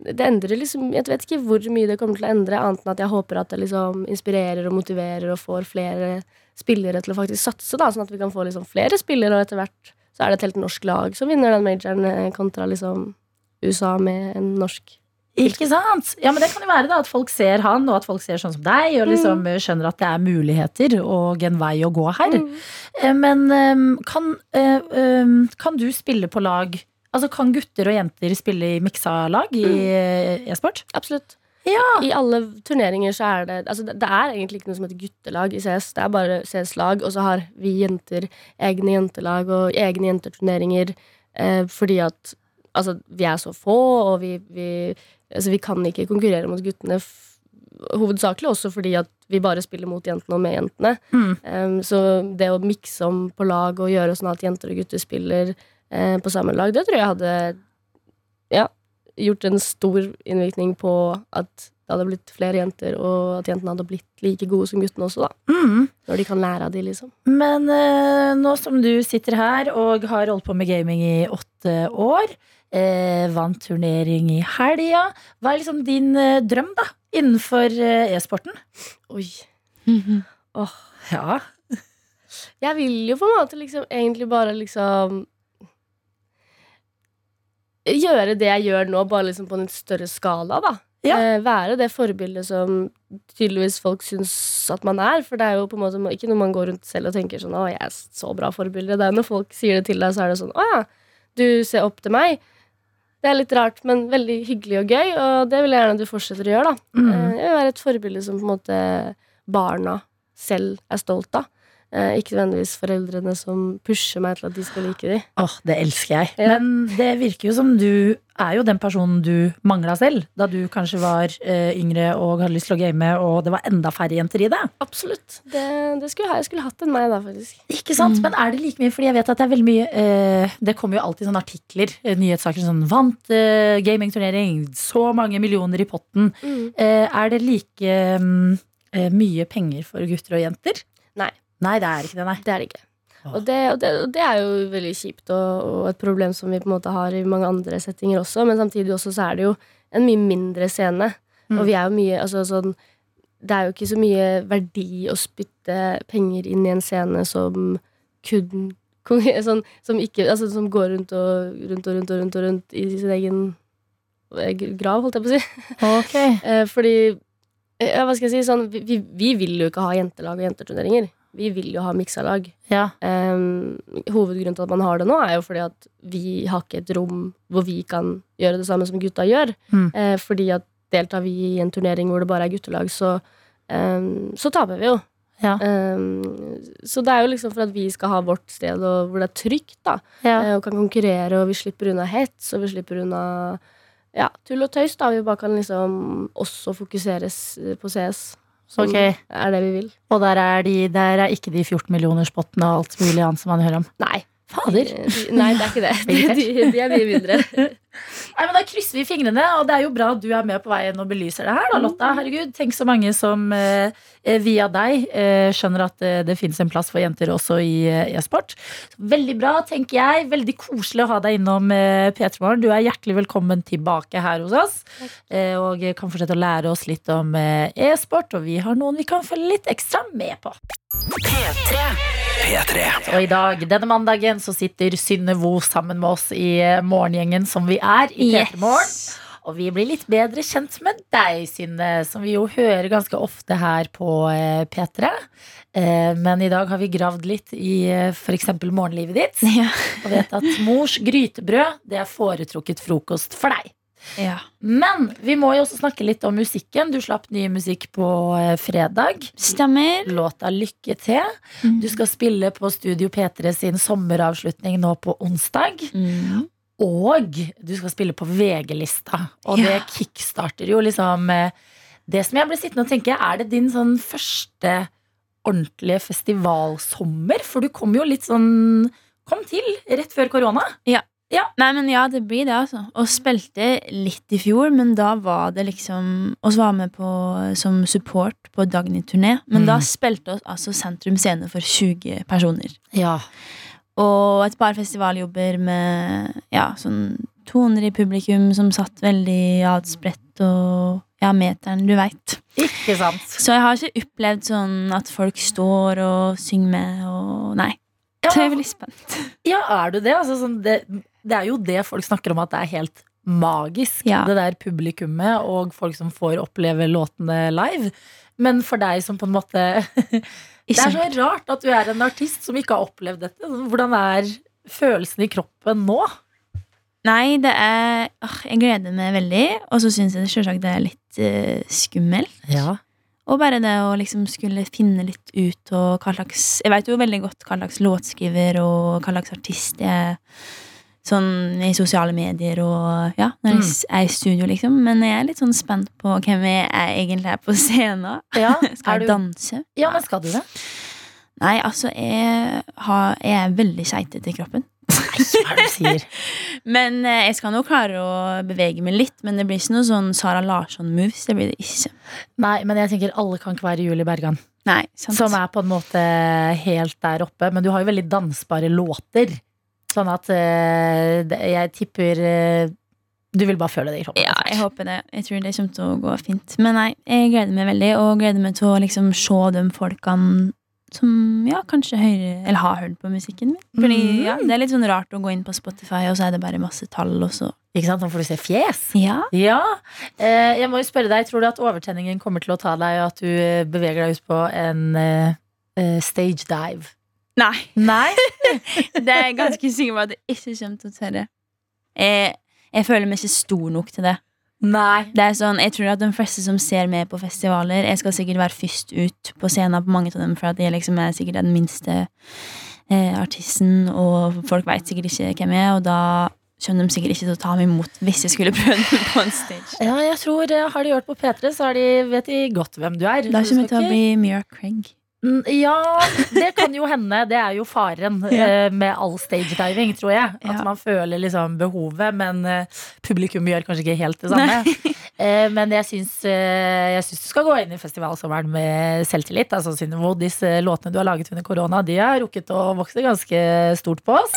det endrer liksom Jeg vet ikke hvor mye det kommer til å endre, annet enn at jeg håper at det liksom inspirerer og motiverer og får flere spillere til å faktisk satse, da, sånn at vi kan få liksom flere spillere, og etter hvert så er det et helt norsk lag som vinner den majoren, eh, kontra liksom USA med en norsk Ikke sant? Ja, men Det kan jo være da at folk ser han, og at folk ser sånn som deg, og liksom mm. skjønner at det er muligheter og en vei å gå her. Mm. Men eh, kan, eh, eh, kan du spille på lag Altså Kan gutter og jenter spille i miksa lag i mm. e-sport? Absolutt. Ja. I alle turneringer så er det Altså det, er egentlig ikke noe som heter guttelag i CS. Det er bare CS-lag, og så har vi jenter egne jentelag og egne jenteturneringer eh, fordi at altså, vi er så få, og vi, vi Altså, vi kan ikke konkurrere mot guttene. Hovedsakelig også fordi at vi bare spiller mot jentene og med jentene. Mm. Um, så det å mikse om på lag og gjøre sånn at jenter og gutter spiller uh, på samme lag, det tror jeg hadde ja, gjort en stor innvirkning på at det hadde blitt flere jenter, og at jentene hadde blitt like gode som guttene også, da. Mm. Når de kan lære av de, liksom. Men uh, nå som du sitter her og har holdt på med gaming i åtte år, eh, vant turnering i helga, hva er liksom din eh, drøm da innenfor eh, e-sporten? Oi. Åh, Ja. Jeg vil jo på en måte liksom egentlig bare liksom Gjøre det jeg gjør nå, bare liksom på en større skala, da. Ja. Eh, være det forbildet som tydeligvis folk syns at man er. For det er jo på en måte ikke noe man går rundt selv og tenker sånn 'Å, jeg er så bra forbilde'. Det er når folk sier det til deg, så er det sånn 'Å ja, du ser opp til meg'. Det er litt rart, men veldig hyggelig og gøy, og det vil jeg gjerne at du fortsetter å gjøre. da Mm. Eh, Jeg vil være et forbilde som på en måte barna selv er stolt av. Eh, ikke nødvendigvis foreldrene som pusher meg til at de skal like dem. Åh, det elsker jeg. Ja. Men det virker jo som du er jo den personen du mangla selv, da du kanskje var eh, yngre og hadde lyst til å game, og det var enda færre jenter i det. Absolutt. Det, det skulle, jeg- jeg skulle hatt en meg, da, faktisk. Ikke sant? Men er det like mye? Fordi jeg vet at det er veldig mye eh, Det kommer jo alltid sånne artikler, eh, nyhetssaker sånn Vant eh, gamingturnering, så mange millioner i potten. Eh, er det like mm, eh, mye penger for gutter og jenter? Nei. Nei, det er ikke det, nei. Det er det ikke. Og det, og, det, og det er jo veldig kjipt, og, og et problem som vi på en måte har i mange andre settinger også. Men samtidig også så er det jo en mye mindre scene. Mm. Og vi er jo mye altså sånn Det er jo ikke så mye verdi å spytte penger inn i en scene som kun sånn, som, ikke, altså, som går rundt og rundt og rundt og rundt, og rundt i sin egen eh, grav, holdt jeg på å si. Ok. Eh, fordi eh, ja, Hva skal jeg si? Sånn, vi, vi, vi vil jo ikke ha jentelag og jenteturneringer. Vi vil jo ha miksa lag. Ja. Um, hovedgrunnen til at man har det nå, er jo fordi at vi har ikke et rom hvor vi kan gjøre det samme som gutta gjør. Mm. Uh, fordi at deltar vi i en turnering hvor det bare er guttelag, så, um, så taper vi jo. Ja. Um, så det er jo liksom for at vi skal ha vårt sted og hvor det er trygt, da. Ja. Uh, Og kan konkurrere, og vi slipper unna hets, og vi slipper unna ja, tull og tøys. da Vi bare kan liksom også fokuseres på CS. Som okay. er det vi vil. Og der er, de, der er ikke de 14 millionerspottene og alt mulig annet som man hører om. Nei. Fader. De, de, nei, det er ikke det. De, de, de er mye mindre. Nei, men Da krysser vi fingrene, og det er jo bra at du er med på veien og belyser det her. da, Lotta. Herregud, Tenk så mange som eh, eh, via deg eh, skjønner at eh, det fins en plass for jenter også i eh, e-sport. Veldig bra, tenker jeg. Veldig koselig å ha deg innom eh, P3 Morgen. Du er hjertelig velkommen tilbake her hos oss. Eh, og kan fortsette å lære oss litt om eh, e-sport, og vi har noen vi kan følge litt ekstra med på. P3. Og i dag, denne mandagen, så sitter Synne Vo sammen med oss i eh, morgengjengen som vi er i Yes. P3 Morgen. Og vi blir litt bedre kjent med deg, Synne, som vi jo hører ganske ofte her på eh, P3. Eh, Men i dag har vi gravd litt i eh, f.eks. morgenlivet ditt. Ja. Og vet at mors grytebrød det er foretrukket frokost for deg. ja. Men vi må jo også snakke litt om musikken. Du slapp ny musikk på fredag. Stemmer. Låta 'Lykke til'. Du skal spille på Studio P3 sin sommeravslutning nå på onsdag. Mm. Og du skal spille på VG-lista. Og Ja. det kickstarter jo liksom eh, Det som jeg ble sittende og tenke, er det din sånn første ordentlige festivalsommer? For du kom jo litt sånn Kom til rett før korona. Nei, men ja, det blir det, altså. Og spilte litt i fjor, men da var det liksom Og så var vi på, som support på Dagny-turné. Men Mm. da spilte oss altså Sentrum Scene for 20 personer. Ja. Og et par festivaljobber med ja, sånn 200 i publikum som satt veldig adspredt og ja, meteren, du veit. Ikke sant? Så jeg har ikke opplevd sånn at folk står og synger med og Nei. Så jeg er veldig spent. Ja, er du det? Altså, sånn, det? Det er jo det folk snakker om at det er helt magisk. Ja. Det der publikummet og folk som får oppleve låtene live. Men for deg som på en måte Det er så rart at du er en artist som ikke har opplevd dette. Hvordan er følelsen i kroppen nå? Nei, det er åh, Jeg gleder meg veldig, og så syns jeg selvsagt det er litt uh, skummelt. Ja. Og bare det å liksom skulle finne litt ut og hva slags Jeg vet jo veldig godt hva slags låtskriver og hva slags artist jeg er. Sånn i sosiale medier og ja, når jeg s- er i studio, liksom. Men jeg er litt sånn spent på hvem jeg er egentlig er på scenen. Ja, Skal jeg du- danse? ja, men skal du det? Nei, altså, jeg, har, jeg er veldig keitete i kroppen. Nei, Hva er det du sier? Men eh, jeg skal nå klare å bevege meg litt. Men det blir ikke noe sånn Sara Larsson-moves. Det blir det ikke. Nei, men jeg tenker alle kan ikke være Julie Bergan. Nei, sant? Som er på en måte helt der oppe. Men du har jo veldig dansbare låter. Sånn at eh, jeg tipper eh, Du vil bare føle det i kroppen. Ja, jeg håper det. Jeg tror det kommer til å gå fint. Men nei, jeg gleder meg veldig, og gleder meg til å liksom se de folkene som ja, kanskje hører, eller har hørt på musikken min. Fordi ja, Det er litt sånn rart å gå inn på Spotify, og så er det bare masse tall, og så Ikke sant? Nå får du se fjes. Ja. Ja. Eh, jeg må jo spørre deg, tror du at overtenningen kommer til å ta deg, og at du eh, beveger deg ut på en eh, stage dive? Nei. Nei? Det er jeg ganske sikker på at jeg ikke kommer til å tørre. Jeg, jeg føler meg ikke stor nok til det. Nei. Det er sånn, Jeg tror at de fleste som ser meg på festivaler Jeg skal sikkert være først ut på scenen på mange av dem, for at jeg liksom er sikkert den minste eh, artisten, og folk vet sikkert ikke hvem jeg er, og da kommer de sikkert ikke til å ta meg imot hvis jeg skulle prøve det på en stage. Ja, jeg tror eh, Har de hørt på P3, så de, vet de godt hvem du er. Da kommer jeg til å bli Mira Craig. Ja, det kan jo hende. Det er jo faren Ja. eh, med all stagediving, tror jeg. At Ja. man føler liksom behovet, men eh, publikum gjør kanskje ikke helt det samme. Eh, men jeg syns, jeg syns du skal gå inn i festivalsommeren med selvtillit. Altså, Synnøve, disse låtene du har laget under korona, de har rukket å vokse ganske stort på oss.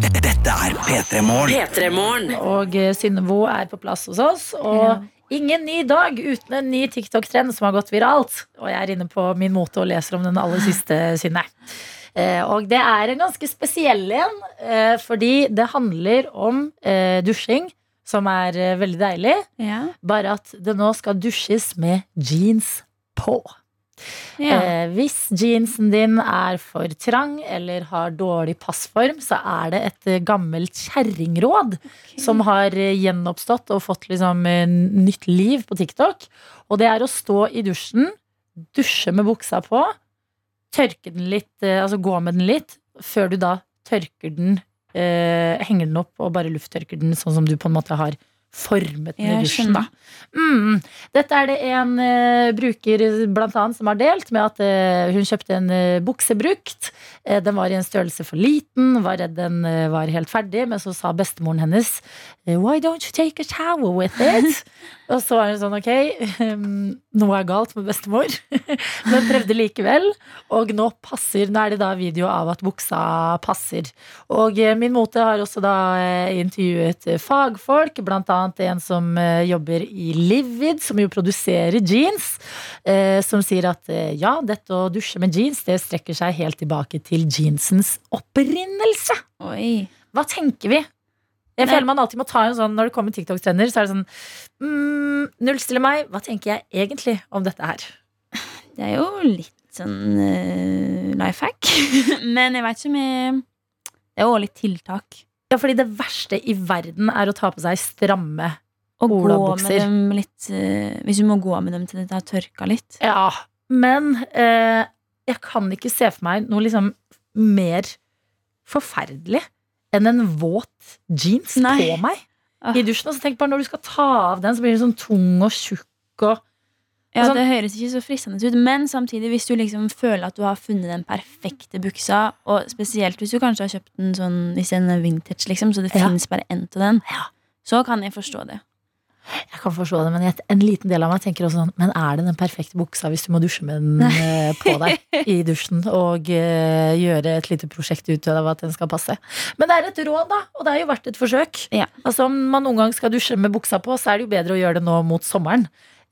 Dette er P3 Morgen. Og Synnøve er på plass hos oss. Og ingen ny dag uten en ny TikTok-trend som har gått viralt. Og jeg er inne på Min Mote og leser om den aller siste, Synne. Eh, og det er en ganske spesiell en, eh, fordi det handler om eh, dusjing, som er veldig deilig. Ja. Bare at det nå skal dusjes med jeans på. Ja. Eh, hvis jeansen din er for trang eller har dårlig passform, så er det et eh, gammelt kjerringråd som har eh, gjenoppstått og fått liksom eh, nytt liv på TikTok. Og det er å stå i dusjen, dusje med buksa på, tørke den litt, altså gå med den litt, før du da tørker den, eh, henger den opp og bare lufttørker den sånn som du på en måte har formet med dusjen. da. Mm. Dette er det en uh, bruker blant annet som har delt med at uh, hun kjøpte en uh, bukse brukt. Den var i en størrelse for liten, var redd den var helt ferdig, men så sa bestemoren hennes Why don't you take a shower with it? Og så er hun sånn, ok, um, noe er galt med bestemor. men prøvde likevel. Og nå passer, nå er det da video av at buksa passer. Og eh, Min Mote har også da eh, intervjuet fagfolk, annet en som eh, jobber i Livid, som jo produserer jeans, som sier at ja, dette å dusje med jeans, det strekker seg helt tilbake til jeansens opprinnelse. Oi. Hva tenker vi? Jeg føler man alltid må ta en sånn Når det kommer TikTok-trender, så er det sånn mm, Nullstille meg. Hva tenker jeg egentlig om dette her? Det er jo litt sånn uh, life hack. Men jeg vet ikke om jeg Det er jo litt tiltak. Ja, fordi det verste i verden er å ta på seg stramme gå Olabukser. med dem litt eh, Hvis du må gå med dem til det har tørka litt. Ja, men uh, jeg kan ikke se for meg noe liksom mer forferdelig enn en våt jeans Nei. på meg Ah. i dusjen. Og så tenk bare når du skal ta av den, så blir den sånn tung og tjukk og Ja, Sånn- Det høres ikke så fristende ut, men samtidig hvis du liksom føler at du har funnet den perfekte buksa, og spesielt hvis du kanskje har kjøpt den sånn hvis den er vintage, liksom, så det Ja. finnes bare én til den, Ja. så kan jeg forstå det. Jeg kan forstå det, men en liten del av meg tenker også sånn Men er det den perfekte buksa hvis du må dusje med den eh, på deg i dusjen og eh, gjøre et lite prosjekt ut av at den skal passe? Men det er et råd, da, og det har jo vært et forsøk. Ja. Altså Om man noen gang skal dusje med buksa på, så er det jo bedre å gjøre det nå mot sommeren.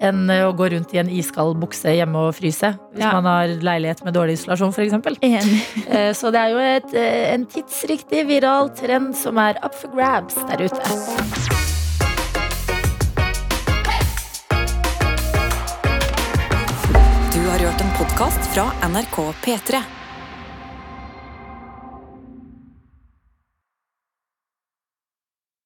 Enn eh, å gå rundt i en iskald bukse hjemme og fryse. Hvis Ja. man har leilighet med dårlig isolasjon, f.eks. Så det er jo et, en tidsriktig viral trend som er up for grabs der ute. Podkast fra NRK P3.